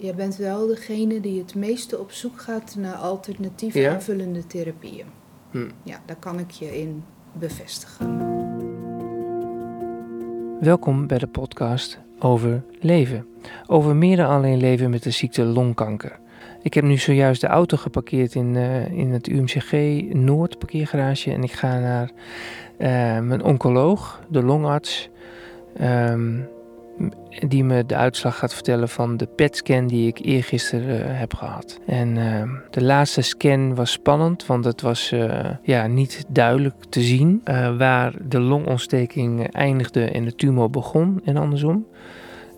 Jij bent wel degene die het meeste op zoek gaat naar alternatieve Ja? aanvullende therapieën. Hm. Ja, daar kan ik je in bevestigen. Welkom bij de podcast over leven. Over meer dan alleen leven met de ziekte longkanker. Ik heb nu zojuist de auto geparkeerd in, eh, in het UMCG Noord parkeergarage en ik ga naar eh, mijn oncoloog, de longarts, ehm, die me de uitslag gaat vertellen van de PET-scan die ik eergisteren eh, heb gehad. En ehm, de laatste scan was spannend, want het was eh, ja, niet duidelijk te zien eh, waar de longontsteking eindigde en de tumor begon en andersom.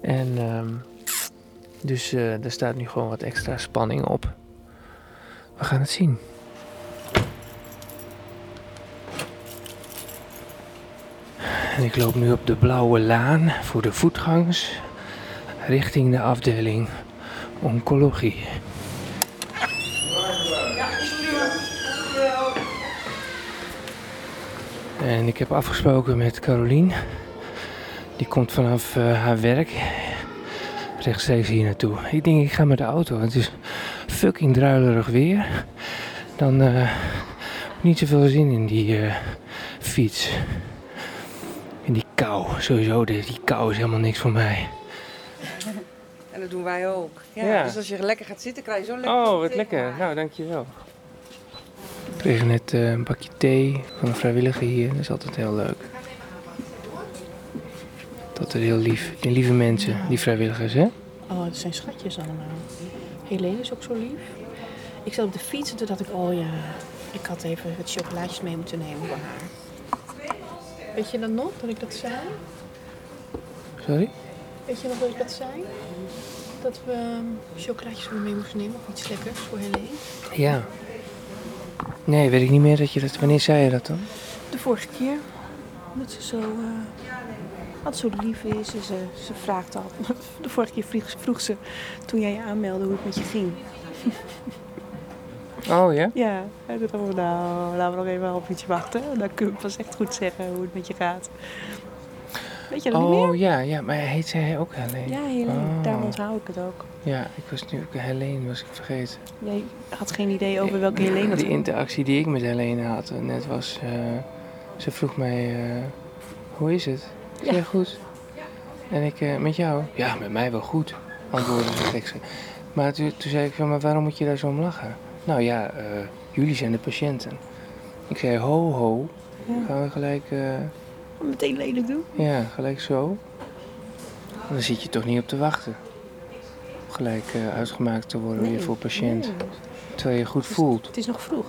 En ehm, dus er staat nu gewoon wat extra spanning op. We gaan het zien. En ik loop nu op de blauwe laan voor de voetgangers richting de afdeling oncologie. En ik heb afgesproken met Carolien. Die komt vanaf eh, haar werk rechtstreeks hier naartoe. Ik denk, ik ga met de auto. Het is fucking druilerig weer. Dan eh niet zoveel zin in die eh, fiets. Kou. Sowieso, die, die kou is helemaal niks voor mij. En dat doen wij ook. Ja, Ja. Dus als je lekker gaat zitten, krijg je zo'n lekker Oh, wat thee. lekker. Nou, dankjewel. Ik kreeg net eh, een bakje thee van een vrijwilliger hier. Dat is altijd heel leuk. Dat is heel lief. Die lieve mensen, die vrijwilligers, hè? Oh, het zijn schatjes allemaal. Helene is ook zo lief. Ik zat op de fiets en toen dacht ik, oh ja, ik had even wat chocolaatjes mee moeten nemen voor haar. Weet je dan nog dat ik dat zei? Sorry? Weet je nog dat ik dat zei? Dat we chocolaatjes mee moesten nemen of iets lekkers voor Helene. Ja. Nee, weet ik niet meer dat je dat... Wanneer zei je dat dan? De vorige keer. Dat ze zo, eh altijd zo lief is. En ze, ze vraagt al. De vorige keer vroeg, vroeg ze, toen jij je aanmeldde, hoe het met je ging. Oh, ja? Ja, hij dacht, nou, laten we nog even op iets wachten. Dan kun je pas echt goed zeggen hoe het met je gaat. Weet je dat niet meer? Oh, ja, ja. Maar heet zij ook Helene? Ja, Helene. Oh. Daarom onthoud ik het ook. Ja, ik was nu ook Helene, was ik vergeten. Jij had geen idee over welke Helene het De was. interactie die ik met Helene had eh, net was... eh, ze vroeg mij, eh, hoe is het? Ja. zei, goed. En ik, met jou? Ja, met mij wel goed, antwoordde ze gek. Maar toen, toen zei ik, van, maar waarom moet je daar zo om lachen? Nou ja, eh, jullie zijn de patiënten. Ik zei, ho, ho. Ja. Gaan we gelijk, eh, Meteen lelijk doen. ja, gelijk zo. Dan zit je toch niet op te wachten. Om Gelijk eh, uitgemaakt te worden weer voor patiënt. Nee, Terwijl je goed voelt. Het is nog vroeg.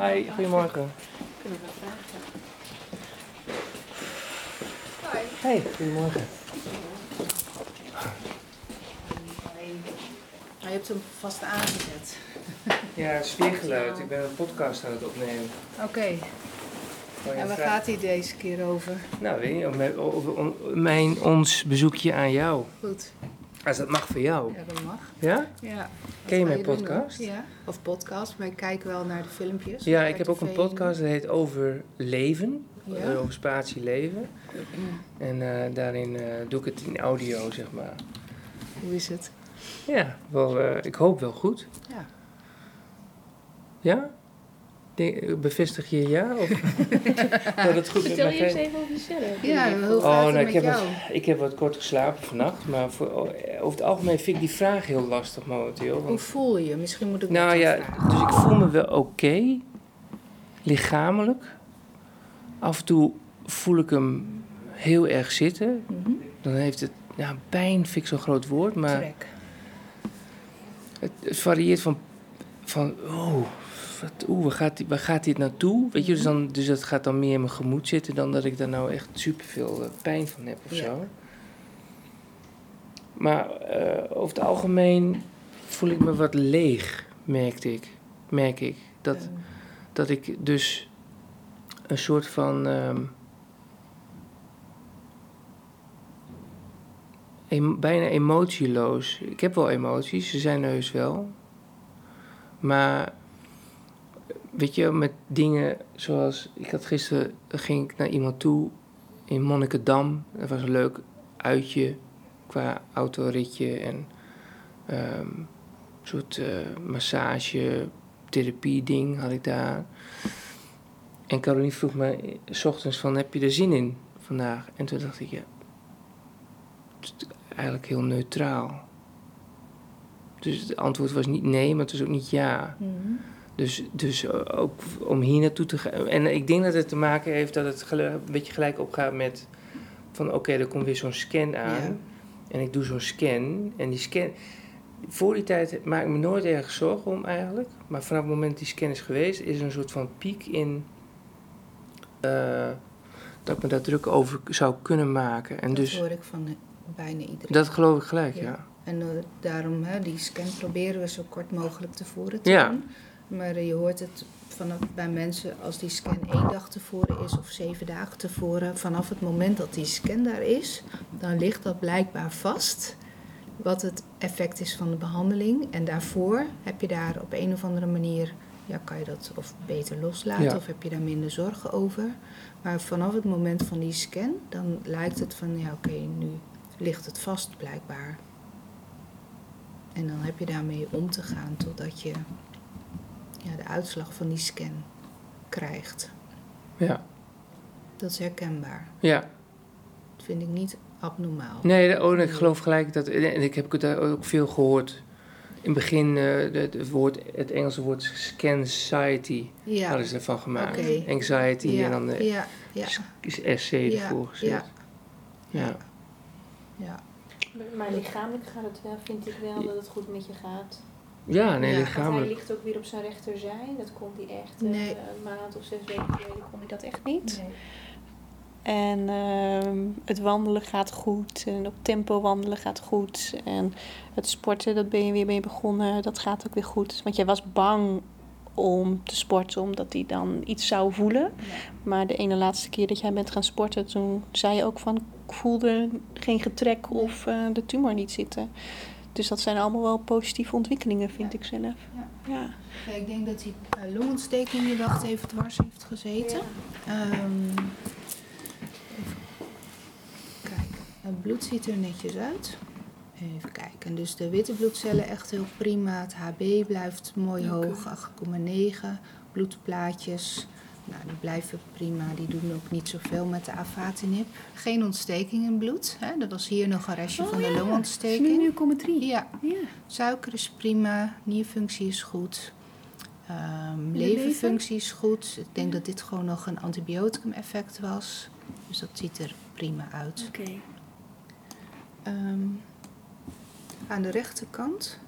Hi, goedemorgen. Hey, goedemorgen. je hebt hem vast aangezet. Ja, sfeergeluid. Ik ben een podcast aan het opnemen. Oké, en waar gaat hij deze keer over? Nou, weet je, on- mijn, ons bezoekje aan jou. Goed, Als dat mag voor jou. ja, dat mag. Ja? Ja. Ken je mijn podcast? Ja, of podcast, maar ik kijk wel naar de filmpjes. Ja, ik heb ook een podcast dat heet Over Leven. Ja? eh, Over spatie leven. En eh, daarin eh, doe ik het in audio, zeg maar. Hoe is het? Ja, wel, ik hoop wel goed. Ja. Ja? Bevestig je ja? Of dat het goed met Vertel je eens even over jezelf. Ja, hoe Oh, gaat nou, ik heb, jou? wat, ik heb wat kort geslapen vannacht. Maar voor, oh, over het algemeen vind ik die vraag heel lastig momenteel. Hoe Want, voel je? Misschien moet ik nou ja, vragen. dus ik voel me wel oké. lichamelijk. Af en toe voel ik hem heel erg zitten. Mhm. Dan heeft het, ja, pijn vind ik zo'n groot woord, maar Trek. het, het varieert van, van oh, wat, oeh, waar, gaat, die- waar gaat dit naartoe? Weet je, dus, dan, dus dat gaat dan meer in mijn gemoed zitten dan dat ik daar nou echt superveel uh, pijn van heb of Ja. zo. Maar eh, over het algemeen voel ik me wat leeg, merkte ik. Merk ik. Dat, dat ik dus een soort van. ehm, em- bijna emotieloos. Ik heb wel emoties, ze zijn heus wel. Maar weet je, met dingen zoals. Ik had gisteren ging ik naar iemand toe in Monnikendam. Dat was een leuk uitje qua autoritje. En ehm, soort eh, massage, therapie ding had ik daar. En Caroline vroeg me s ochtends van, heb je er zin in vandaag? En toen dacht ik, ja, eigenlijk heel neutraal. Dus het antwoord was niet nee, maar het was ook niet ja. Mhm. Dus, dus eh, ook om hier naartoe te gaan. En ik denk dat het te maken heeft dat het een beetje gelijk opgaat met van oké, er komt weer zo'n scan aan. Ja. En ik doe zo'n scan. En die scan. Voor die tijd maak ik me nooit erg zorgen om eigenlijk. Maar vanaf het moment die scan is geweest, is er een soort van piek in. eh, dat ik me daar druk over zou kunnen maken. En dat dus hoor ik van bijna iedereen. dat geloof ik gelijk, Ja. ja. En eh, daarom, hè, die scan proberen we zo kort mogelijk tevoren te Ja. doen. Maar eh, je hoort het vanaf, bij mensen als die scan één dag tevoren is of zeven dagen tevoren. Vanaf het moment dat die scan daar is, dan ligt dat blijkbaar vast. Wat het effect is van de behandeling. En daarvoor heb je daar op een of andere manier, ja, kan je dat of beter loslaten Ja. of heb je daar minder zorgen over. Maar vanaf het moment van die scan, dan lijkt het van, ja oké, nu ligt het vast blijkbaar. En dan heb je daarmee om te gaan totdat je ja, de uitslag van die scan krijgt. Ja, Dat is herkenbaar. ja. Dat vind ik niet abnormaal. Nee, de- oh, ik geloof gelijk dat. En ik heb het daar ook veel gehoord. In het begin, eh, het, woord, het Engelse woord scanxiety Ja, hadden ze ervan gemaakt. Oké. Anxiety ja, en dan de ja, ja, SC ervoor gezet. ja, Ja. ja. Maar lichamelijk gaat het wel, vind ik wel, dat het goed met je gaat. Ja, nee, Ja. Want hij lichamelijk. ligt ook weer op zijn rechterzij. Dat kon hij echt eh, Nee. een maand of zes weken geleden kon hij dat echt niet. Nee. En ehm, het wandelen gaat goed. En op tempo wandelen gaat goed. En het sporten, dat ben je weer mee begonnen. Dat gaat ook weer goed. Want jij was bang om te sporten, omdat hij dan iets zou voelen. Maar de ene laatste keer dat jij bent gaan sporten, toen zei je ook van... Ik voelde geen getrek of eh, de tumor niet zitten. Dus dat zijn allemaal wel positieve ontwikkelingen, vind ik zelf. Ja. Ja. Ja, ik denk dat die eh, longontsteking die wacht even dwars heeft gezeten. Ehm, even kijken. Het bloed ziet er netjes uit. Even kijken. Dus de witte bloedcellen echt heel prima. Het HB blijft mooi hoog, 8,9. Bloedplaatjes. Nou, die blijven prima. Die doen ook niet zoveel met de afatinib. Geen ontsteking in bloed. Hè? Er was hier nog een restje van de longontsteking. 0,3. Ja, Ja. Suiker is prima, nierfunctie is goed, de leverfunctie is goed. Ik denk dat dit gewoon nog een antibioticum-effect was. Dus dat ziet er prima uit. Oké. Ehm, aan de rechterkant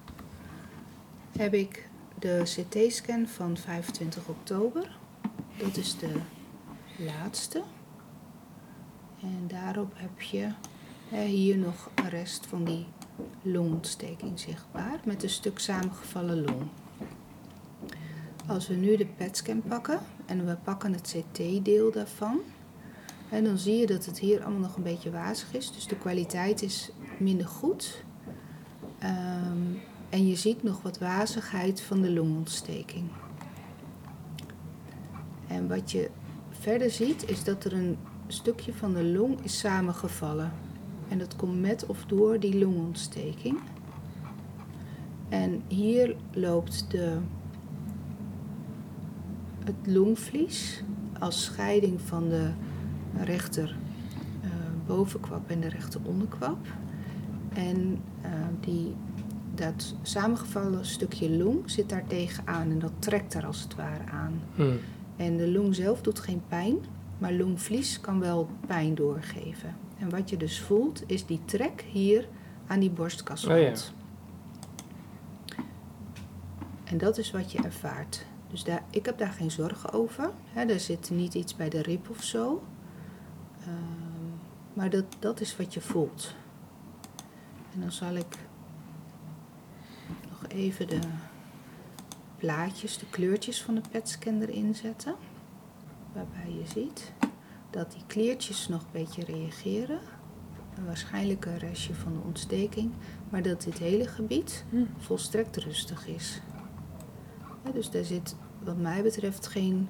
heb ik de CT-scan van 25 oktober. Dat is de laatste. En daarop heb je hier nog een rest van die longontsteking zichtbaar met een stuk samengevallen long. Als we nu de PET-scan pakken en we pakken het CT-deel daarvan, dan zie je dat het hier allemaal nog een beetje wazig is. Dus de kwaliteit is minder goed. Ehm, en je ziet nog wat wazigheid van de longontsteking. En wat je verder ziet is dat er een stukje van de long is samengevallen. En dat komt met of door die longontsteking. En hier loopt de, het longvlies als scheiding van de rechter eh, en de rechter onderkwap. En eh, die, dat samengevallen stukje long zit daar tegenaan en dat trekt er als het ware aan. Hm. En de long zelf doet geen pijn, maar longvlies kan wel pijn doorgeven. En wat je dus voelt is die trek hier aan die borstkaswand. Oh ja. En dat is wat je ervaart. Dus daar, ik heb daar geen zorgen over. Hè, er zit niet iets bij de rib of zo. Ehm, maar dat, dat is wat je voelt. En dan zal ik nog even de plaatjes, de kleurtjes van de petscan erin zetten. Waarbij je ziet dat die kleertjes nog een beetje reageren. En waarschijnlijk een restje van de ontsteking. Maar dat dit hele gebied Hm. volstrekt rustig is. Ja, dus daar zit wat mij betreft geen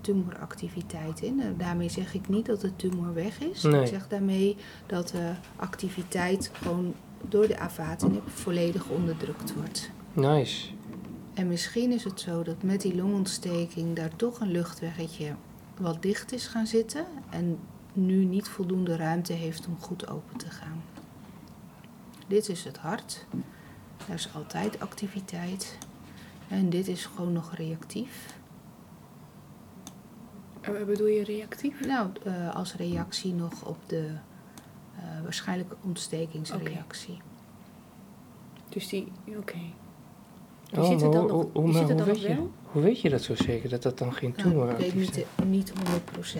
tumoractiviteit in. En daarmee zeg ik niet dat de tumor weg is. Nee. Ik zeg daarmee dat de activiteit gewoon door de avatinib volledig onderdrukt wordt. Nice. En misschien is het zo dat met die longontsteking daar toch een luchtweggetje wat dicht is gaan zitten en nu niet voldoende ruimte heeft om goed open te gaan. Dit is het hart. Er is altijd activiteit. En dit is gewoon nog reactief. Uh, bedoel je reactief? Nou, uh, als reactie nog op de uh, waarschijnlijke ontstekingsreactie. Okay. Dus die, oké. Okay. Oh, zit er dan nog, hoe, weet je, hoe weet je dat zo zeker, dat dat dan geen tumor nou, Ik weet niet, niet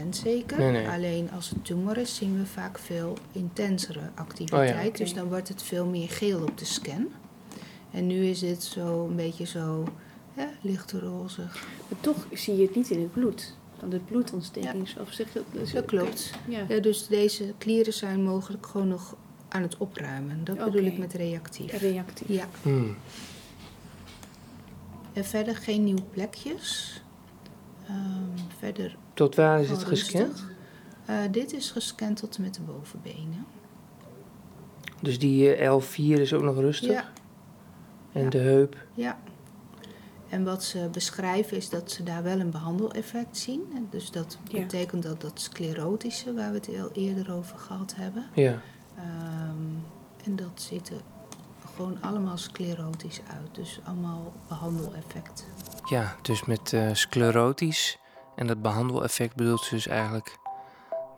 100% zeker. Nee, nee. Alleen als het tumor is, zien we vaak veel intensere activiteit. Oh, ja. okay. Dus dan wordt het veel meer geel op de scan. En nu is dit zo een beetje zo licht roze. Maar toch zie je het niet in het bloed. Dan de bloedontsteking. Ja. Of zeg dat, dus, Dat klopt. Ja. Ja, dus deze klieren zijn mogelijk gewoon nog aan het opruimen. Dat bedoel ik met reactief. Reactief. Ja. Hmm. En verder geen nieuwe plekjes. Ehm, verder Tot waar is het gescand? Eh, dit is gescand tot en met de bovenbenen. Dus die eh, L4 is ook nog rustig? Ja, En Ja. de heup? ja. En wat ze beschrijven is dat ze daar wel een behandeleffect zien. En Dus dat Ja. betekent dat dat sclerotische, waar we het al eerder over gehad hebben. Ja. Ehm, en dat ziet er gewoon allemaal sclerotisch uit. Dus allemaal behandeleffect. Ja, dus met eh, sclerotisch. En dat behandeleffect bedoelt dus eigenlijk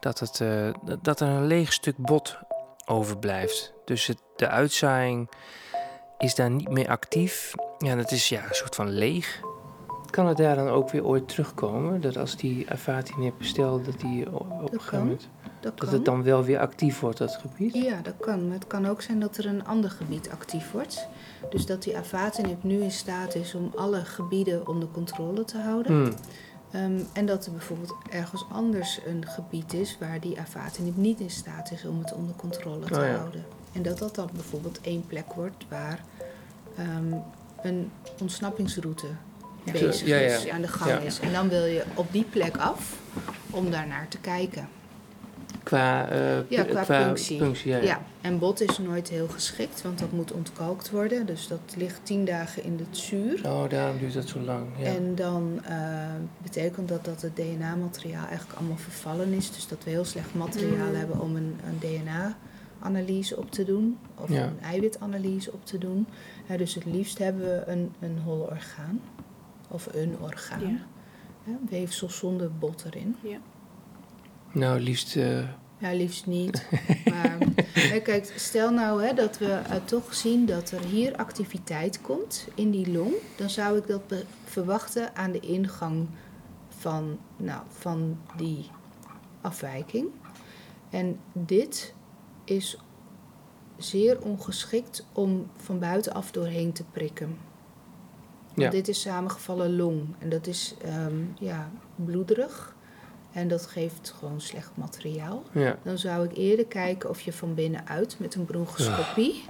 dat, het, eh, dat- er een leeg stuk bot overblijft. Dus het, de uitzaaiing is daar niet meer actief. Ja, dat is ja, een soort van leeg. Kan het daar dan ook weer ooit terugkomen? Dat als die avatinib bestelt, dat die o- op een gegeven kan. moment... Dat Dat het dan wel weer actief wordt, dat gebied? Ja, dat kan. Maar het kan ook zijn dat er een ander gebied actief wordt. Dus dat die avatinib nu in staat is om alle gebieden onder controle te houden. Hmm. Ehm, en dat er bijvoorbeeld ergens anders een gebied is waar die avatinib niet in staat is om het onder controle te Oh ja. houden. En dat dat dan bijvoorbeeld één plek wordt waar ehm, een ontsnappingsroute bezig ja, ja. is, aan de gang is. En dan wil je op die plek af om daarnaar te kijken. Qua, eh, Ja, qua punctie. ja, Ja. ja. en bot is nooit heel geschikt, want dat moet ontkalkt worden. Dus dat ligt tien dagen in het zuur. Oh, daarom duurt dat zo lang. Ja. En dan eh, betekent dat dat het DNA-materiaal eigenlijk allemaal vervallen is. Dus dat we heel slecht materiaal Mm. hebben om een, een DNA-analyse op te doen. Of Ja. een eiwitanalyse op te doen. Dus het liefst hebben we een, een hol orgaan. Of een orgaan. Ja. Hè, weefsel zonder bot erin. Nou, liefst... eh, Ja, liefst niet. maar hè, kijk, stel nou hè, dat we eh, toch zien dat er hier activiteit komt in die long. Dan zou ik dat verwachten aan de ingang van, nou, van die afwijking. En dit is zeer ongeschikt om van buitenaf doorheen te prikken. Ja. dit is samengevallen long. En dat is ehm, ja, bloederig. En dat geeft gewoon slecht materiaal. ja. Dan zou ik eerder kijken of je van binnenuit met een bronchoscopie.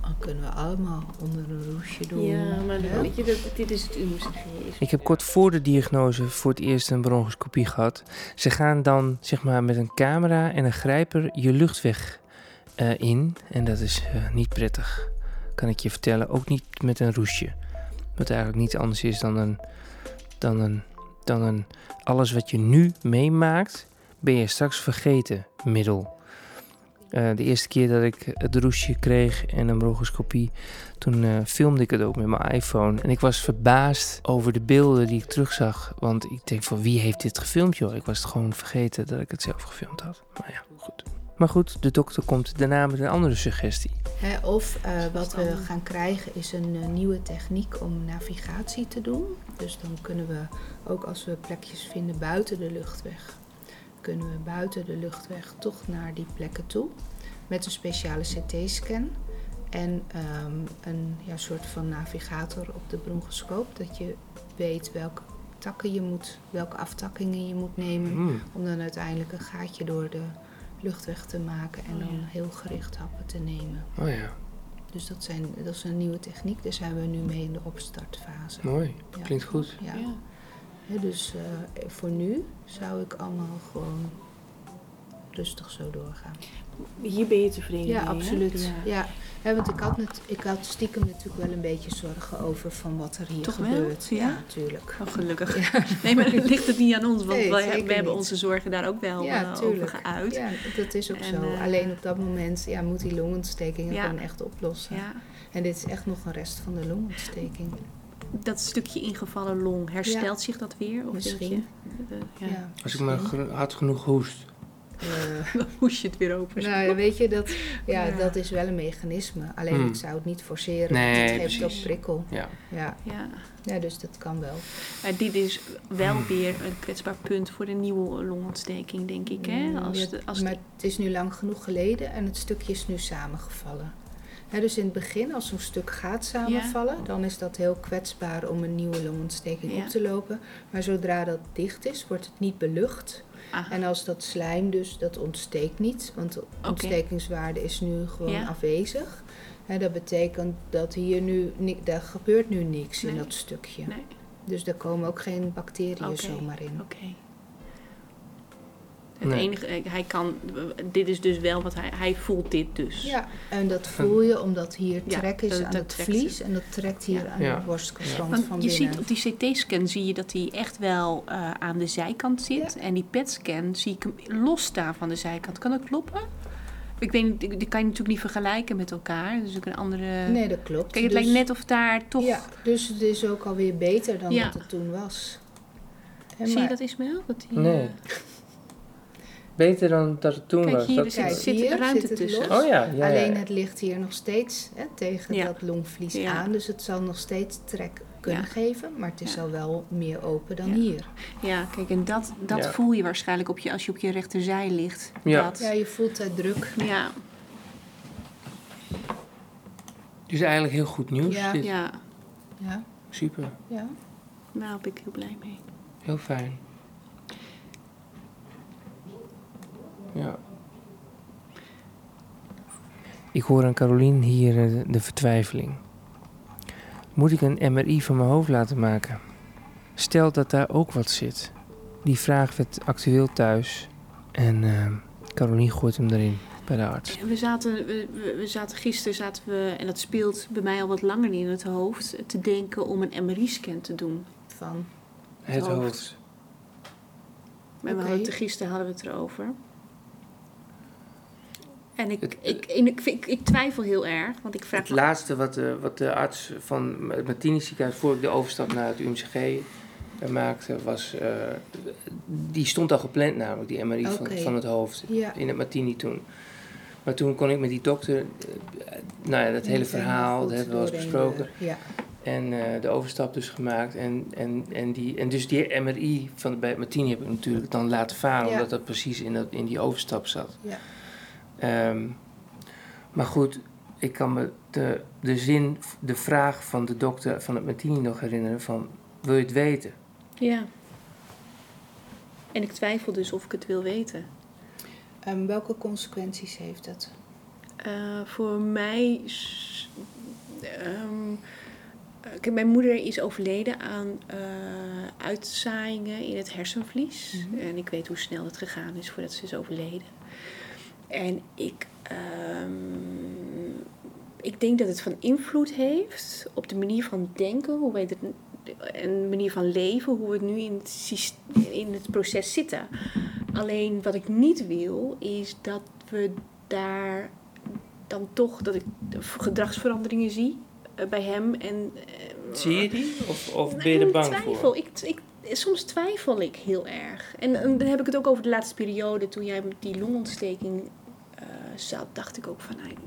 Dan kunnen we allemaal onder een roesje doen. Ja, maar weet je, dat, dit is het UMCG. Ik heb kort voor de diagnose voor het eerst een bronchoscopie gehad. Ze gaan dan zeg maar met een camera en een grijper je luchtweg eh, in. En dat is eh, niet prettig, kan ik je vertellen. Ook niet met een roesje. Wat eigenlijk niets anders is dan een, dan een, dan een alles wat je nu meemaakt, ben je straks vergeten middel. Eh, de eerste keer dat ik het roesje kreeg en een bronchoscopie, toen eh, filmde ik het ook met mijn iPhone. En ik was verbaasd over de beelden die ik terugzag. Want ik denk van wie heeft dit gefilmd joh? Ik was het gewoon vergeten dat ik het zelf gefilmd had. Maar ja. Maar goed, de dokter komt daarna met een andere suggestie. Hè, of eh, wat we gaan krijgen is een eh, nieuwe techniek om navigatie te doen. Dus dan kunnen we ook als we plekjes vinden buiten de luchtweg, kunnen we buiten de luchtweg toch naar die plekken toe. Met een speciale CT-scan en ehm, een ja, soort van navigator op de bronchoscoop. Dat je weet welke takken je moet, welke aftakkingen je moet nemen. Hmm. Om dan uiteindelijk een gaatje door de luchtweg te maken en Oh dan ja. heel gericht happen te nemen. Oh ja, Dus dat, zijn, dat is een nieuwe techniek, daar zijn we nu mee in de opstartfase. mooi. Ja. Klinkt goed. Ja. Ja. Hè, dus eh, voor nu zou ik allemaal gewoon rustig zo doorgaan. Hier ben je tevreden Ja, mee, hè? absoluut. Ja. Ja. Ja, want ik had, net, ik had stiekem natuurlijk wel een beetje zorgen over van wat er hier Toch wel? gebeurt. Ja? natuurlijk. Oh, gelukkig. Nee, maar het ligt het niet aan ons, want Nee, wij, zeker we hebben niet. onze zorgen daar ook wel Ja, over tuurlijk. geuit. Ja. Ja, dat is ook En, zo. eh, Alleen op dat moment ja, moet die longontsteking het Ja. gewoon echt oplossen. En dit is echt nog een rest van de longontsteking. Dat stukje ingevallen long, herstelt zich dat weer? Of Misschien. je, eh, ja. Ja. Als ik maar hard genoeg hoest. Eh, Dan moest je het weer open. nou, ja, weet je, dat, ja, Ja. dat is wel een mechanisme. Alleen Hmm. ik zou het niet forceren. Nee, het geeft precies. ook prikkel. Ja. Ja. Ja. ja, dus dat kan wel. Maar dit is wel weer een kwetsbaar punt voor een nieuwe longontsteking, denk ik. Hè? Mm, Als ja, de, als maar de- het is nu lang genoeg geleden en het stukje is nu samengevallen. Hè, dus in het begin, als zo'n stuk gaat samenvallen, dan is dat heel kwetsbaar om een nieuwe longontsteking Ja. op te lopen. Maar zodra dat dicht is, wordt het niet belucht. En als dat slijm dus, dat ontsteekt niet, want de ontstekingswaarde is nu gewoon Ja. afwezig. Hè, dat betekent dat hier nu, daar gebeurt nu niks in dat stukje. nee, Dus daar komen ook geen bacteriën zomaar in. oké. Het Nee. enige, eh, hij kan, dit is dus wel wat hij, hij voelt dit dus. Ja, en dat voel je omdat hier Ja, trek is dat- aan dat het vlies en dat trekt hier Ja. aan Ja. de borstkant Want van je binnen. ziet op die CT-scan zie je dat hij echt wel eh, aan de zijkant zit. En die PET-scan zie ik hem los staan van de zijkant. Kan dat kloppen? Ik weet niet, die kan je natuurlijk niet vergelijken met elkaar. Dus ook een andere. Nee, dat klopt. Kijk, het Dus- lijkt net of daar toch. Ja, dus het is ook alweer beter dan Ja. dat het toen was. Zie je dat Ismaël? Dat die, Nee. eh, Beter dan dat het toen Kijk, was. hier dat het- Kijk, zit hier ruimte zit het tussen. Oh ja, ja, Alleen ja. het ligt hier nog steeds hè, tegen Ja. dat longvlies Ja. aan. Dus het zal nog steeds trek kunnen Ja. geven. Maar het is Ja. al wel meer open dan Ja. hier. Ja, kijk, en dat, dat Ja. voel je waarschijnlijk op je, als je op je rechterzij ligt. Ja. Dat, Ja, je voelt de druk. ja, Dus eigenlijk heel goed nieuws. Ja. dit. ja. Ja, Super. ja. Daar ben ik heel blij mee. Heel fijn. Ja. Ik hoor aan Carolien hier eh, de, vertwijfeling. Moet ik een MRI van mijn hoofd laten maken? Stel dat daar ook wat zit. Die vraag werd actueel thuis. En eh Carolien gooit hem erin bij de arts. We zaten, we, zaten gisteren, zaten we, en dat speelt bij mij al wat langer in het hoofd, te denken om een MRI-scan te doen. Van. Het hoofd. hoofd. Maar we hadden gisteren hadden we het erover. En ik, Het- ik, ik, ik, ik twijfel heel erg, want ik vraag Het me laatste wat de, wat de arts van het Martini ziekenhuis, voor ik de overstap naar het UMCG eh, maakte, was. eh, die stond al gepland, namelijk, die MRI van, van het hoofd. Ja. In het Martini toen. Maar toen kon ik met die dokter, eh, nou ja, dat hele verhaal, dat hebben we al eens besproken. Ja. En eh, de overstap dus gemaakt. En, en, en, die, en dus die MRI van de, bij het Martini heb ik natuurlijk dan laten varen, Ja. omdat dat precies in, dat, in die overstap zat. Ja. Ehm, maar goed, ik kan me de, de zin, de vraag van de dokter van het Martini nog herinneren van, wil je het weten? Ja. En ik twijfel dus of ik het wil weten. Ehm, welke consequenties heeft het? Eh, voor mij. ehm, eh, kijk, mijn moeder is overleden aan eh, uitzaaiingen in het hersenvlies. Mhm. En ik weet hoe snel het gegaan is voordat ze is overleden. En ik. ehm, ik denk dat het van invloed heeft op de manier van denken, hoe wij het, en manier van leven, hoe we nu in het, in het proces zitten. Alleen wat ik niet wil, is dat we daar dan toch dat ik gedragsveranderingen zie eh, bij hem. En, eh, Zie je die? Of, of ben je er bang twijfel. voor? Ik, ik, soms twijfel ik heel erg. En, en dan heb ik het ook over de laatste periode. Toen jij met die longontsteking eh, zat, dacht ik ook van, nou, ik,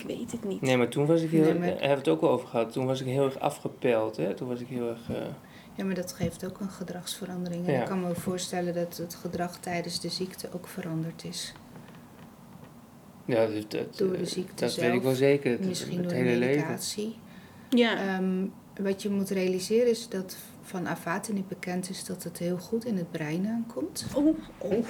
ik weet het niet. Nee, maar toen was ik heel, Nee, maar- daar hebben we het ook wel over gehad, toen was ik heel erg afgepeld. Hè? Toen was ik heel erg... eh, Ja, maar dat geeft ook een gedragsverandering. En Ja. ik kan me voorstellen dat het gedrag tijdens de ziekte ook veranderd is. ja, dat, dat, Door de ziekte dat zelf, weet ik wel zeker. Het, Misschien het door hele de leven. medicatie. Ja, Ehm, wat je moet realiseren is dat van Avatinib bekend is dat het heel goed in het brein aankomt. oh, oh,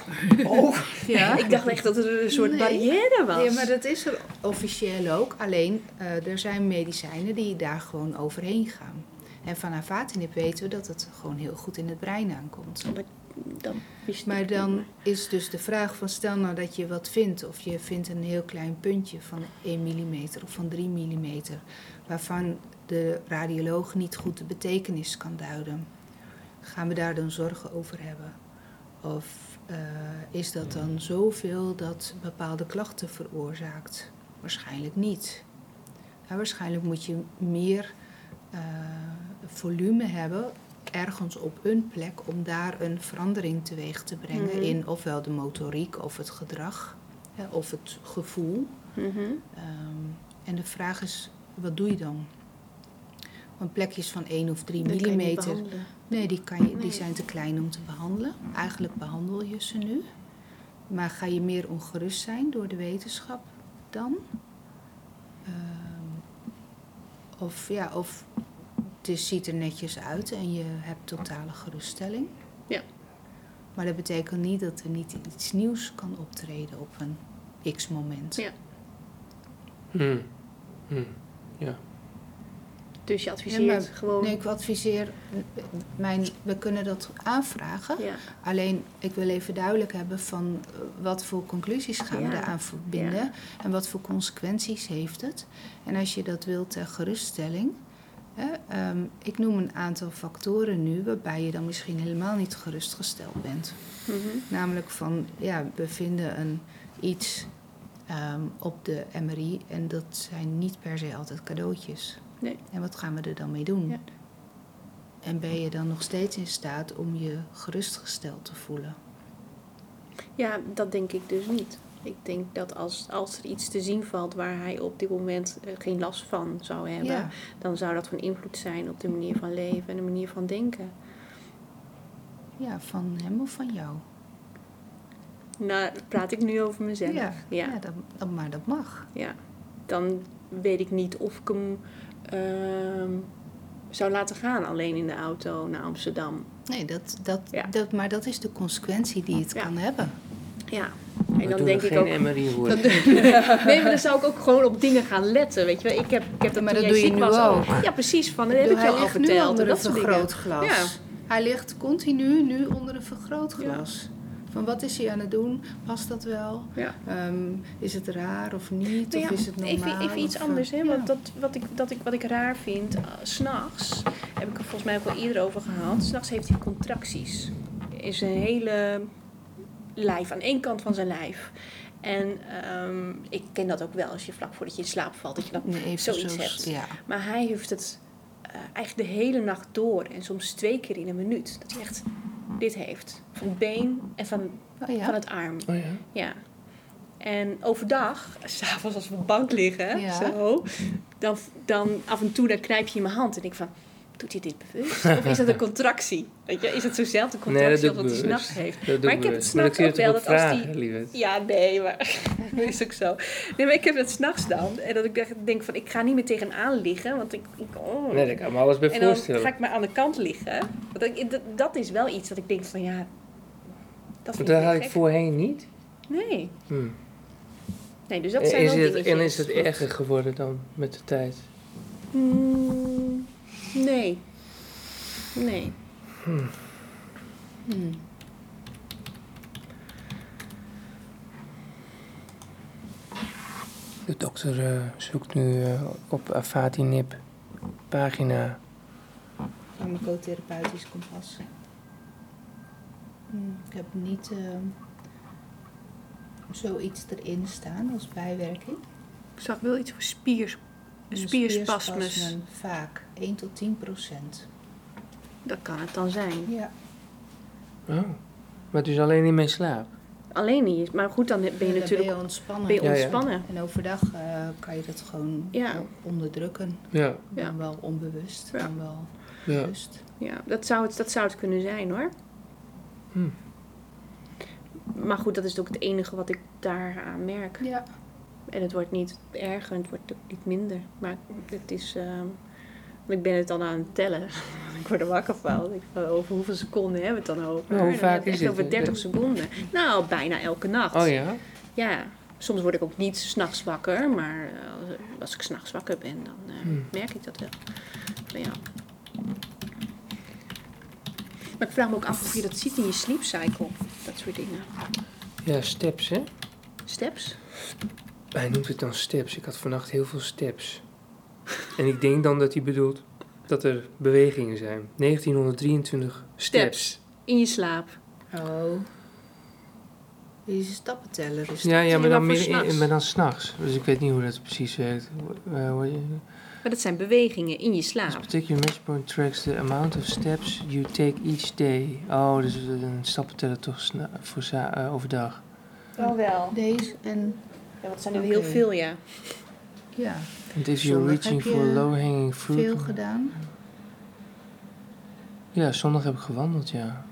oh. Ja. ik dacht echt dat er een soort Nee. barrière was. Ja, maar dat is er officieel ook. Alleen eh, er zijn medicijnen die daar gewoon overheen gaan. En van Avatinib weten we dat het gewoon heel goed in het brein aankomt. Maar Maar dan is dus de vraag van stel nou dat je wat vindt of je vindt een heel klein puntje van 1 mm of van 3 mm waarvan de radioloog niet goed de betekenis kan duiden. Gaan we daar dan zorgen over hebben? Of eh, is dat dan zoveel dat bepaalde klachten veroorzaakt? Waarschijnlijk niet. Waarschijnlijk moet je meer eh, volume hebben ergens op een plek om daar een verandering teweeg te brengen Mhm. in ofwel de motoriek of het gedrag hè, of het gevoel. Mhm. Ehm, en de vraag is, wat doe je dan? Want plekjes van 1 of 3 Dat kan je niet millimeter, nee, die, kan je, Nee. die zijn te klein om te behandelen. Eigenlijk behandel je ze nu. Maar ga je meer ongerust zijn door de wetenschap dan? Ehm, of ja, of het is- ziet er netjes uit en je hebt totale geruststelling. Ja. Maar dat betekent niet dat er niet iets nieuws kan optreden op een x-moment. Ja. Hmm. Hmm. Dus je Ja, adviseert maar- gewoon... Nee, ik adviseer, mijn, we kunnen dat aanvragen. Ja. Alleen, ik wil even duidelijk hebben van eh, wat voor conclusies gaan we Ja. eraan verbinden. En wat voor consequenties heeft het. En als je dat wilt ter geruststelling. Ehm, ik noem een aantal factoren nu waarbij je dan misschien helemaal niet gerustgesteld bent. Mhm. Namelijk van, ja, we vinden een iets ehm, op de MRI en dat zijn niet per se altijd cadeautjes. Nee. En wat gaan we er dan mee doen? Ja. En ben je dan nog steeds in staat om je gerustgesteld te voelen? Ja, dat denk ik dus niet. Ik denk dat als, als er iets te zien valt waar hij op dit moment eh, geen last van zou hebben, Ja, dan zou dat van invloed zijn op de manier van leven en de manier van denken. ja, van hem of van jou? Nou, praat ik nu over mezelf. ja, ja. ja dat, dat- maar dat mag. ja. Dan weet ik niet of ik hem ehm, zou laten gaan alleen in de auto naar Amsterdam. Nee, dat, dat, Ja. dat, maar dat is de consequentie die het kan hebben. Ja. We En dan denk ik ook. Dan- nee, maar dan zou ik ook gewoon op dingen gaan letten. Weet je wel, ik heb, ik heb dat Maar dat doe je nu was ook. Ja, precies. Van, dat heb ik je al hij ligt nu verteld. een dat dingen. vergrootglas. Ja. Hij ligt continu nu onder een vergrootglas. Van wat is hij aan het doen? Past dat wel? Ja. Ehm, is het raar of niet? Nou ja, of is het normaal? even, even iets Of, eh, anders, hè? ja. Want dat, wat, ik, dat ik, wat ik raar vind, uh, s'nachts, heb ik er volgens mij ook wel eerder over gehad. S'nachts heeft hij contracties. Is een hele lijf, aan één kant van zijn lijf. En ehm, ik ken dat ook wel als je vlak voordat je in slaap valt, dat je dat Nee, even zoiets zo, hebt. Ja. Maar hij heeft het eh, eigenlijk de hele nacht door en soms twee keer in een minuut. Dat hij echt dit heeft. Van het been en van, Oh ja. van het arm. Oh ja. Ja. En overdag, s'avonds als we op de bank liggen, Ja. zo, dan, dan af en toe dan knijp je in mijn hand en ik van, doet hij dit bewust? Of is dat een contractie? Weet je, is het zo'nzelfde Nee, dat contractie als ik wat hij s'nachts heeft? Dat Maar ik ik heb het ik s'nachts ook wel dat als vragen, die... Ja, nee, maar dat is ook zo. Nee, maar ik heb het s'nachts dan. En dat ik denk van, ik ga niet meer tegenaan liggen, want ik... ik oh. Nee, daar kan ik me alles bij en dan voorstellen. ga ik maar aan de kant liggen. Want ik- dat, dat is wel iets dat ik denk van, ja... Dat Maar dat ik had ik voorheen niet. Nee. Hm. Nee, dus dat zijn is wel het, en is het erger geworden dan met de tijd? Mm, nee. Nee. Hmm. De dokter eh, zoekt nu eh, op Afatinib pagina. Farmacotherapeutisch kompas. Hmm, Ik heb niet ehm, zoiets erin staan als bijwerking. Ik zag wel iets voor spier, De spierspasmus. spierspasmen, Vaak 1 tot 10 procent. Dat kan het dan zijn. Ja. Oh. Maar dus alleen in mijn slaap? Alleen niet. Maar goed, dan ben je Dan natuurlijk ben je ontspannen. ben je Ja, ja. ontspannen. En overdag eh, kan je dat gewoon onderdrukken. Ja. Ja. Dan wel onbewust, Ja. dan wel ja. bewust. Ja, dat zou, het, dat zou het kunnen zijn hoor. Hm. Maar goed, dat is ook het enige wat ik daaraan merk. Ja. En het wordt niet erger, het wordt ook niet minder. Maar het is... ehm, ik ben het dan aan het tellen. ik word er wakker van. Ik van, over hoeveel seconden hebben we het dan over? Nou, hoe dan vaak is het? over 30 seconden. Nou, bijna elke nacht. Oh ja? Ja, soms word ik ook niet s'nachts wakker, maar eh, als ik s'nachts wakker ben, dan eh, Hmm. merk ik dat wel. Maar ja. Maar ik vraag me ook af of je dat ziet in je sleep cycle. Dat soort dingen. Ja, steps, hè? Steps? Hij noemt het dan steps. Ik had vannacht heel veel steps. En ik denk dan dat hij bedoelt dat er bewegingen zijn. 1923 steps. In je slaap. Oh. Deze stappenteller is Ja, ja, maar dan, in, s'nachts. maar dan s'nachts. Dus ik weet niet hoe dat precies werkt. Eh, Maar dat zijn bewegingen in je This slaap. particular matchpoint tracks the amount of steps you take each day. Oh, dus een stappenteller toch voor eh, overdag. Oh wel. Deze en Ja, wat zijn er heel veel, ja. Ja, And if you're Zondag reaching for low-hanging fruit... veel gedaan. Ja, zondag heb ik gewandeld, ja.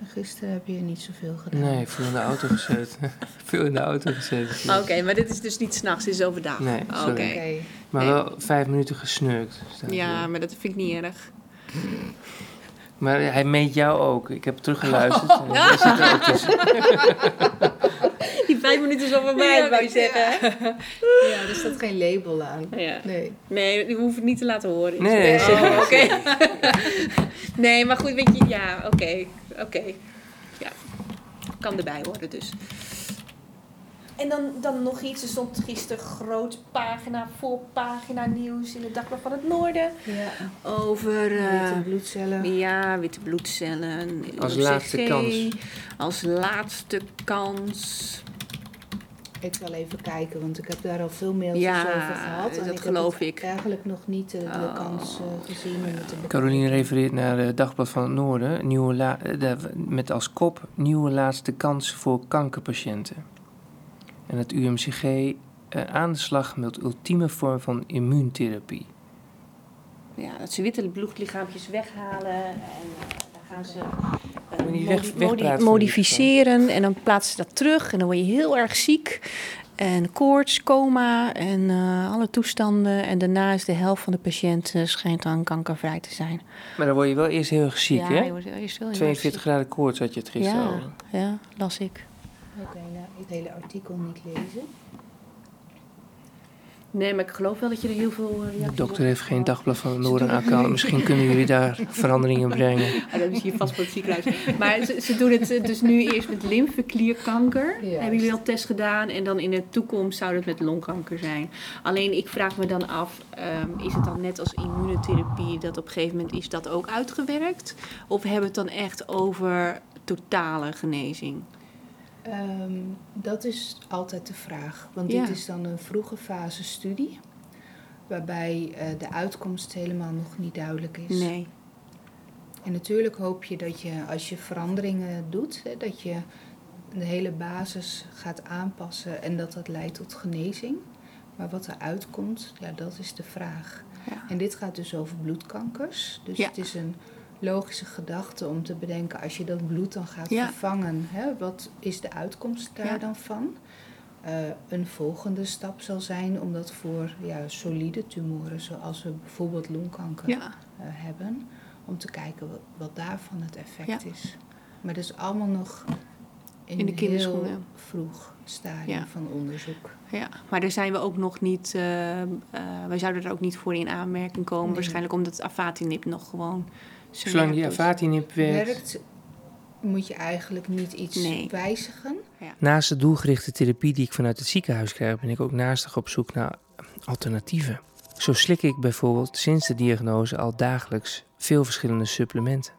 En Gisteren heb je niet zoveel gedaan. Nee, veel in de auto gezeten. veel in de auto gezeten. Oké, maar dit is dus niet s'nachts, dit is overdag. Nee, Oké. Maar Nee. wel vijf minuten gesnurkt. Ja, hier. maar dat vind ik niet erg. Maar hij meet jou ook. Ik heb teruggeluisterd. en jij zit er ook tussen. Vijf minuten al voorbij, Ja, wou je ja. zeggen. Ja, er staat geen label aan. Ja. Nee. Nee, die hoef ik niet te laten horen. Nee, nee, Oh, oké. nee, maar goed, weet je, ja, oké. Oké. Ja. Kan erbij horen dus. En dan, dan nog iets. Er stond gisteren groot pagina, voorpagina nieuws in het Dagblad van het Noorden. Ja. Over... eh, Witte bloedcellen. ja, witte bloedcellen. Als OCG, laatste kans. Als laatste kans. Ik zal even kijken, want ik heb daar al veel mailtjes Ja, over gehad. dat en ik geloof heb ik. eigenlijk nog niet de, de Oh. kans eh, gezien om het te bekijken. Caroline refereert naar het Dagblad van het Noorden. Nieuwe la- eh, de- met als kop nieuwe laatste kans voor kankerpatiënten. En het UMCG eh, aan de slag met ultieme vorm van immuuntherapie. Ja, dat ze witte bloedlichaampjes weghalen en eh, dan gaan ze eh, modi- weg- modi- modificeren en dan plaatsen ze dat terug en dan word je heel erg ziek. En koorts, coma en eh, alle toestanden. En daarna is de helft van de patiënten schijnt dan kankervrij te zijn. Maar dan word je wel eerst heel erg ziek, ja, hè? je wordt eerst wel heel erg 42 ziek. graden koorts had je het gisteren Ja, over. ja, las ik. Oké, nou, het hele artikel niet lezen. Nee, maar ik geloof wel dat je er heel veel... eh, De dokter heeft geen Dagblad van Noorden account. Misschien kunnen jullie daar veranderingen brengen. Ah, dat is hier vast voor het ziekenhuis. Maar ze, ze doen het eh, dus nu eerst met lymfeklierkanker. Hebben jullie al test gedaan? En dan in de toekomst zou het met longkanker zijn. Alleen ik vraag me dan af, ehm, is het dan net als immunotherapie... dat op een gegeven moment is dat ook uitgewerkt? Of hebben we het dan echt over totale genezing? Ehm, dat is altijd de vraag. Want Ja. dit is dan een vroege fase studie. Waarbij eh, de uitkomst helemaal nog niet duidelijk is. Nee. En natuurlijk hoop je dat je als je veranderingen doet, hè, dat je de hele basis gaat aanpassen en dat dat leidt tot genezing. Maar wat er uitkomt, ja, dat is de vraag. Ja. En dit gaat dus over bloedkankers. Dus Ja. het is een logische gedachte om te bedenken, als je dat bloed dan gaat Ja. vervangen, hè, wat is de uitkomst daar Ja. dan van? Eh, een volgende stap zal zijn om dat voor ja, solide tumoren, zoals we bijvoorbeeld longkanker Ja. eh, hebben, om te kijken wat, wat daarvan het effect is. Maar dat is allemaal nog in, In de kinderschoenen. heel vroeg stadium Ja. van onderzoek. Ja, maar daar zijn we ook nog niet... eh, wij zouden er ook niet voor in aanmerking komen. Nee. Waarschijnlijk omdat afatinib nog gewoon... Zolang doet. afatinib werkt. Werkt moet je eigenlijk niet iets Nee. wijzigen. Naast de doelgerichte therapie die ik vanuit het ziekenhuis krijg, ben ik ook naastig op zoek naar alternatieven. Zo slik ik bijvoorbeeld sinds de diagnose al dagelijks veel verschillende supplementen.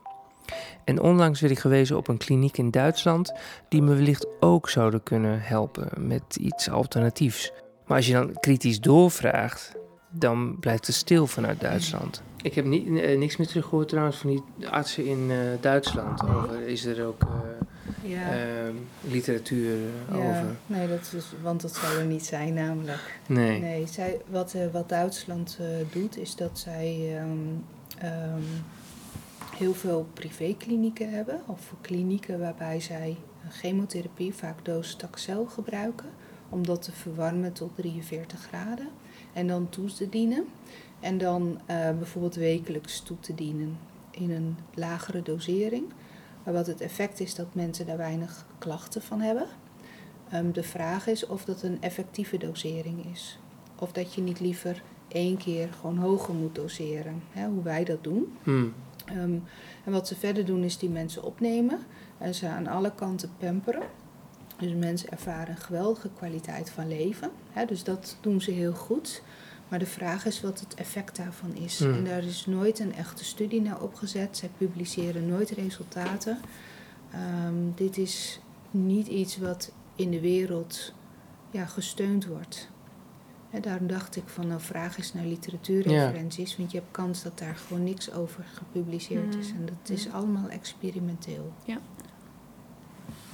En onlangs werd ik gewezen op een kliniek in Duitsland die me wellicht ook zouden kunnen helpen met iets alternatiefs. Maar als je dan kritisch doorvraagt, dan blijft het stil vanuit Duitsland. Ik heb ni- eh, niks meer teruggehoord trouwens van die artsen in eh, Duitsland over. Is er ook eh, Ja. ehm, literatuur ja. over? Nee, dat is, want dat zou er niet zijn namelijk. Nee. Nee, zij, wat, wat Duitsland eh, doet is dat zij ehm, ehm, heel veel privéklinieken hebben. Of klinieken waarbij zij chemotherapie, vaak docetaxel, gebruiken. Om dat te verwarmen tot 43 graden. En dan toe te dienen. En dan eh, bijvoorbeeld wekelijks toe te dienen in een lagere dosering. Maar wat het effect is dat mensen daar weinig klachten van hebben. Ehm, de vraag is of dat een effectieve dosering is. Of dat je niet liever één keer gewoon hoger moet doseren. Hè, hoe wij dat doen. Hmm. Ehm, en wat ze verder doen is die mensen opnemen en ze aan alle kanten pamperen. Dus mensen ervaren een geweldige kwaliteit van leven. Hè, dus dat doen ze heel goed. Maar de vraag is wat het effect daarvan is. Hmm. En daar is nooit een echte studie naar opgezet. Zij publiceren nooit resultaten. Ehm, dit is niet iets wat in de wereld ja, gesteund wordt. En daarom dacht ik van nou vraag eens naar literatuurreferenties. Want je hebt kans dat daar gewoon niks over gepubliceerd is. Hmm. En dat is allemaal experimenteel. Ja.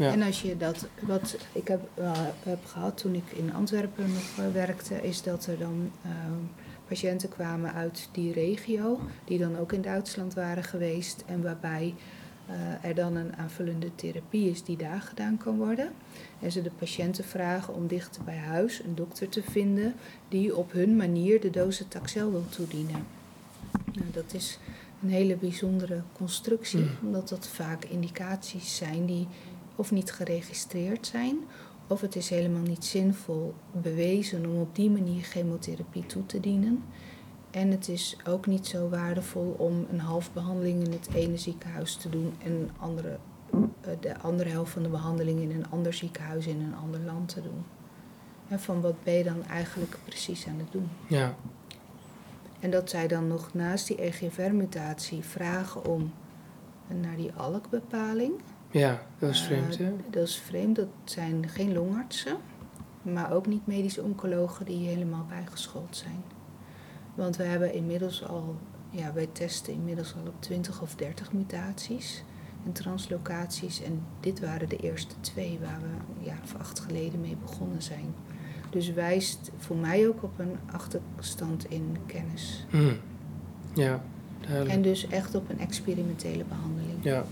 En als je dat, wat ik heb, eh, heb gehad toen ik in Antwerpen nog eh, werkte, is dat er dan ehm, patiënten kwamen uit die regio, die dan ook in Duitsland waren geweest en waarbij eh, er dan een aanvullende therapie is die daar gedaan kan worden. En ze de patiënten vragen om dichter bij huis een dokter te vinden die op hun manier de docetaxel wil toedienen. Nou, dat is een hele bijzondere constructie, Mm. omdat dat vaak indicaties zijn die of niet geregistreerd zijn, of het is helemaal niet zinvol bewezen om op die manier chemotherapie toe te dienen. En het is ook niet zo waardevol om een half behandeling in het ene ziekenhuis te doen en andere, eh, de andere helft van de behandeling in een ander ziekenhuis in een ander land te doen. En van wat ben je dan eigenlijk precies aan het doen? Ja. En dat zij dan nog naast die EGFR-mutatie vragen om naar die ALK-bepaling. Ja, dat is Eh, vreemd, hè? Dat is vreemd, dat zijn geen longartsen, maar ook niet medische oncologen die helemaal bijgeschoold zijn. Want we hebben inmiddels al, ja, wij testen inmiddels al op 20 of 30 mutaties en translocaties. En dit waren de eerste twee waar we een jaar of acht geleden mee begonnen zijn. Dus wijst voor mij ook op een achterstand in kennis. Hm. Ja, duidelijk. En dus echt op een experimentele behandeling. Ja.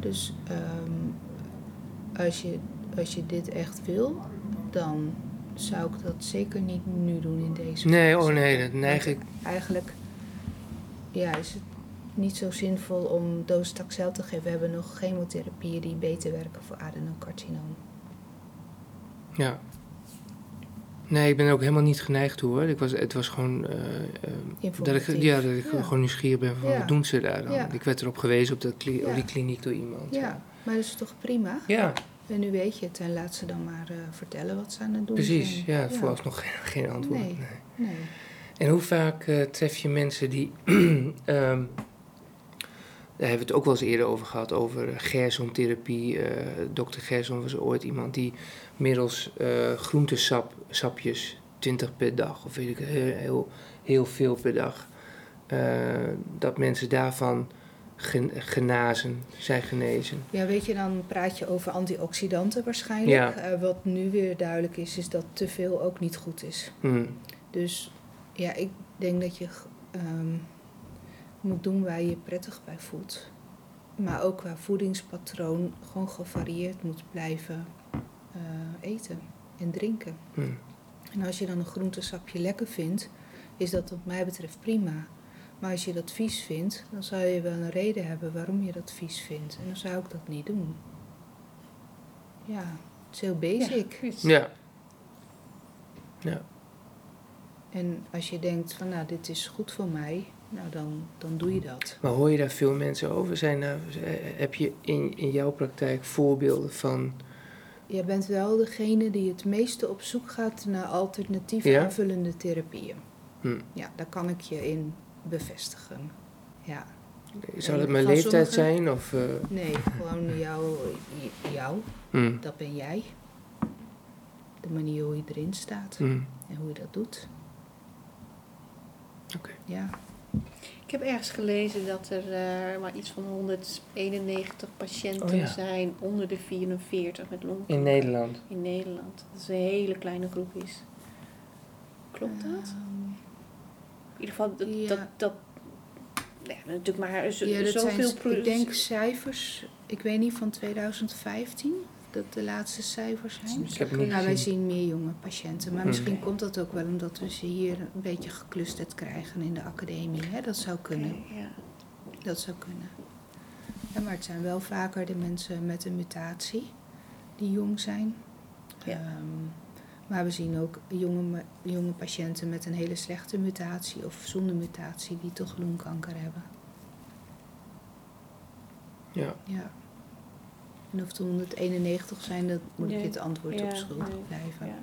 Dus ehm, als, je, als je dit echt wil, dan zou ik dat zeker niet nu doen in deze Nee, oh nee, dat neig ik. Eigenlijk ja, is het niet zo zinvol om docetaxel te geven. We hebben nog chemotherapieën die beter werken voor adenocarcinoom. Ja. Nee, ik ben er ook helemaal niet geneigd toe hoor. Ik was, het was gewoon. eh, dat ik, ja, dat ik Ja. gewoon nieuwsgierig ben van Ja. wat doen ze daar dan? Ja. Ik werd erop gewezen op, dat kli- op die kliniek door iemand. Ja, maar dat is toch prima? Ja, En nu weet je het en laat ze dan maar eh, vertellen wat ze aan het doen precies. zijn. Ja, vooralsnog geen, geen antwoord. Nee. nee. Nee. En hoe vaak eh, tref je mensen die. ehm, daar hebben we het ook wel eens eerder over gehad, over Gerson-therapie. Eh dokter Gerson was ooit iemand die middels eh groentesapjes, 20 per dag, of weet ik heel, heel, heel veel per dag, eh, dat mensen daarvan gen- genazen, zijn genezen. Ja, weet je, dan praat je over antioxidanten waarschijnlijk. Ja. Wat nu weer duidelijk is, is dat te veel ook niet goed is. Hm, Dus ja, ik denk dat je ehm, moet doen waar je je prettig bij voelt. Maar ook qua voedingspatroon gewoon gevarieerd moet blijven eh, eten en drinken. hm. En als je dan een groentesapje lekker vindt, is dat wat mij betreft prima. Maar als je dat vies vindt, dan zou je wel een reden hebben waarom je dat vies vindt. En dan zou ik dat niet doen. Ja, het is heel basic. Ja. Ja. En als je denkt van nou, dit is goed voor mij, nou dan, dan doe je dat. Maar hoor je daar veel mensen over? Zijn eh, heb je in, in jouw praktijk voorbeelden van. Je bent wel degene die het meeste op zoek gaat naar alternatieve Ja? aanvullende therapieën. Hm. Ja, daar kan ik je in bevestigen. Ja, Zou het mijn leeftijd zijn? Of, eh, nee, gewoon jou, jou, hm, dat ben jij. De manier hoe je erin staat hm. en hoe je dat doet. Oké. Ja, Ik heb ergens gelezen dat er eh, maar iets van 191 patiënten Oh ja. zijn onder de 44 met longkanker. In Nederland. In Nederland. Dat is een hele kleine groep is. Klopt dat? Ehm, In ieder geval, dat... ja. dat, dat ja, natuurlijk maar zo, ja, dat zoveel... zijn, ik denk cijfers, ik weet niet van 2015, dat de laatste cijfers zijn. Ik heb het niet Nou, wij zien meer jonge patiënten. Maar Hmm. misschien komt dat ook wel omdat we ze hier een beetje geclusterd krijgen in de academie. Hè? Dat zou kunnen. Ja. Dat zou kunnen. Ja, maar het zijn wel vaker de mensen met een mutatie die jong zijn. Ja. Ehm, Maar we zien ook jonge, jonge patiënten met een hele slechte mutatie of zonder mutatie die toch longkanker hebben. Ja. Ja. En of het 191 zijn, dat moet ik Nee. het antwoord Ja, op schuldig nee. blijven. Ja.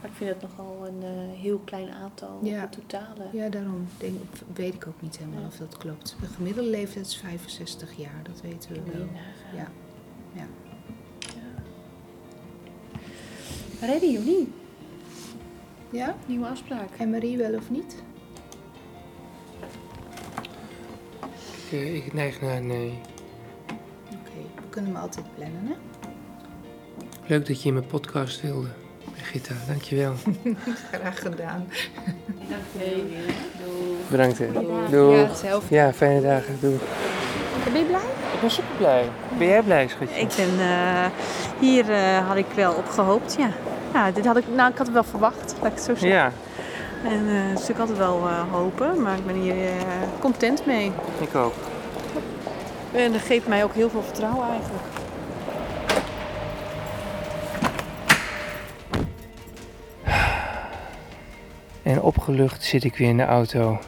Maar ik vind het nogal een eh, heel klein aantal Ja. op totale. Ja, daarom denk, weet ik ook niet helemaal Ja. of dat klopt. De gemiddelde leeftijd is 65 jaar, dat weten we wel. Ja. Ja. Ja. Ready of niet? ja? Nieuwe afspraak. En Marie wel of niet? Ik, eh, ik neig naar nee. We kunnen hem altijd plannen, hè? Leuk dat je in mijn podcast wilde, Brigitta. Dankjewel. Graag gedaan. Hey. Bedankt. hè. Ja, Doei. zelf. Ja, fijne dagen. Doei. Ben je blij? Ik ben super blij. Ben jij blij, schatje? Ik ben, eh, hier eh, had ik wel op gehoopt, ja. Ja, dit had ik, nou, ik had het wel verwacht, laat ik het zo zeggen. Ja, En eh, het is natuurlijk altijd wel eh, hopen, maar ik ben hier content mee. ik ook. En dat geeft mij ook heel veel vertrouwen eigenlijk. En opgelucht zit ik weer in de auto.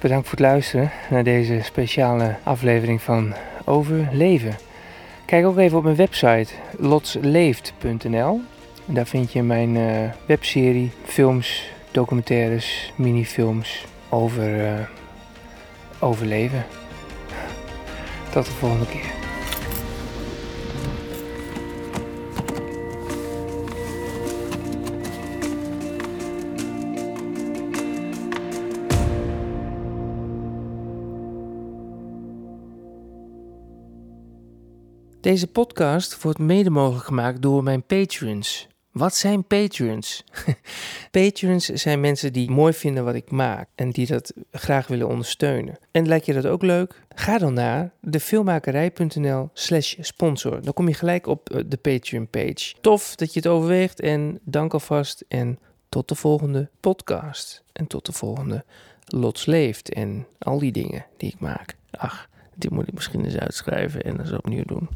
Bedankt voor het luisteren naar deze speciale aflevering van Overleven. Kijk ook even op mijn website lotsleeft.nl. Daar vind je mijn eh, webserie, films, documentaires, minifilms over eh, overleven. Tot de volgende keer. Deze podcast wordt mede mogelijk gemaakt door mijn patrons. Wat zijn patrons? patrons zijn mensen die mooi vinden wat ik maak en die dat graag willen ondersteunen. En lijkt je dat ook leuk? Ga dan naar defilmmakerij.nl slash sponsor. Dan kom je gelijk op eh, de Patreon page. Tof dat je het overweegt en dank alvast en tot de volgende podcast. En tot de volgende Lots Leeft en al die dingen die ik maak. Ach, dit moet ik misschien eens uitschrijven en eens opnieuw doen.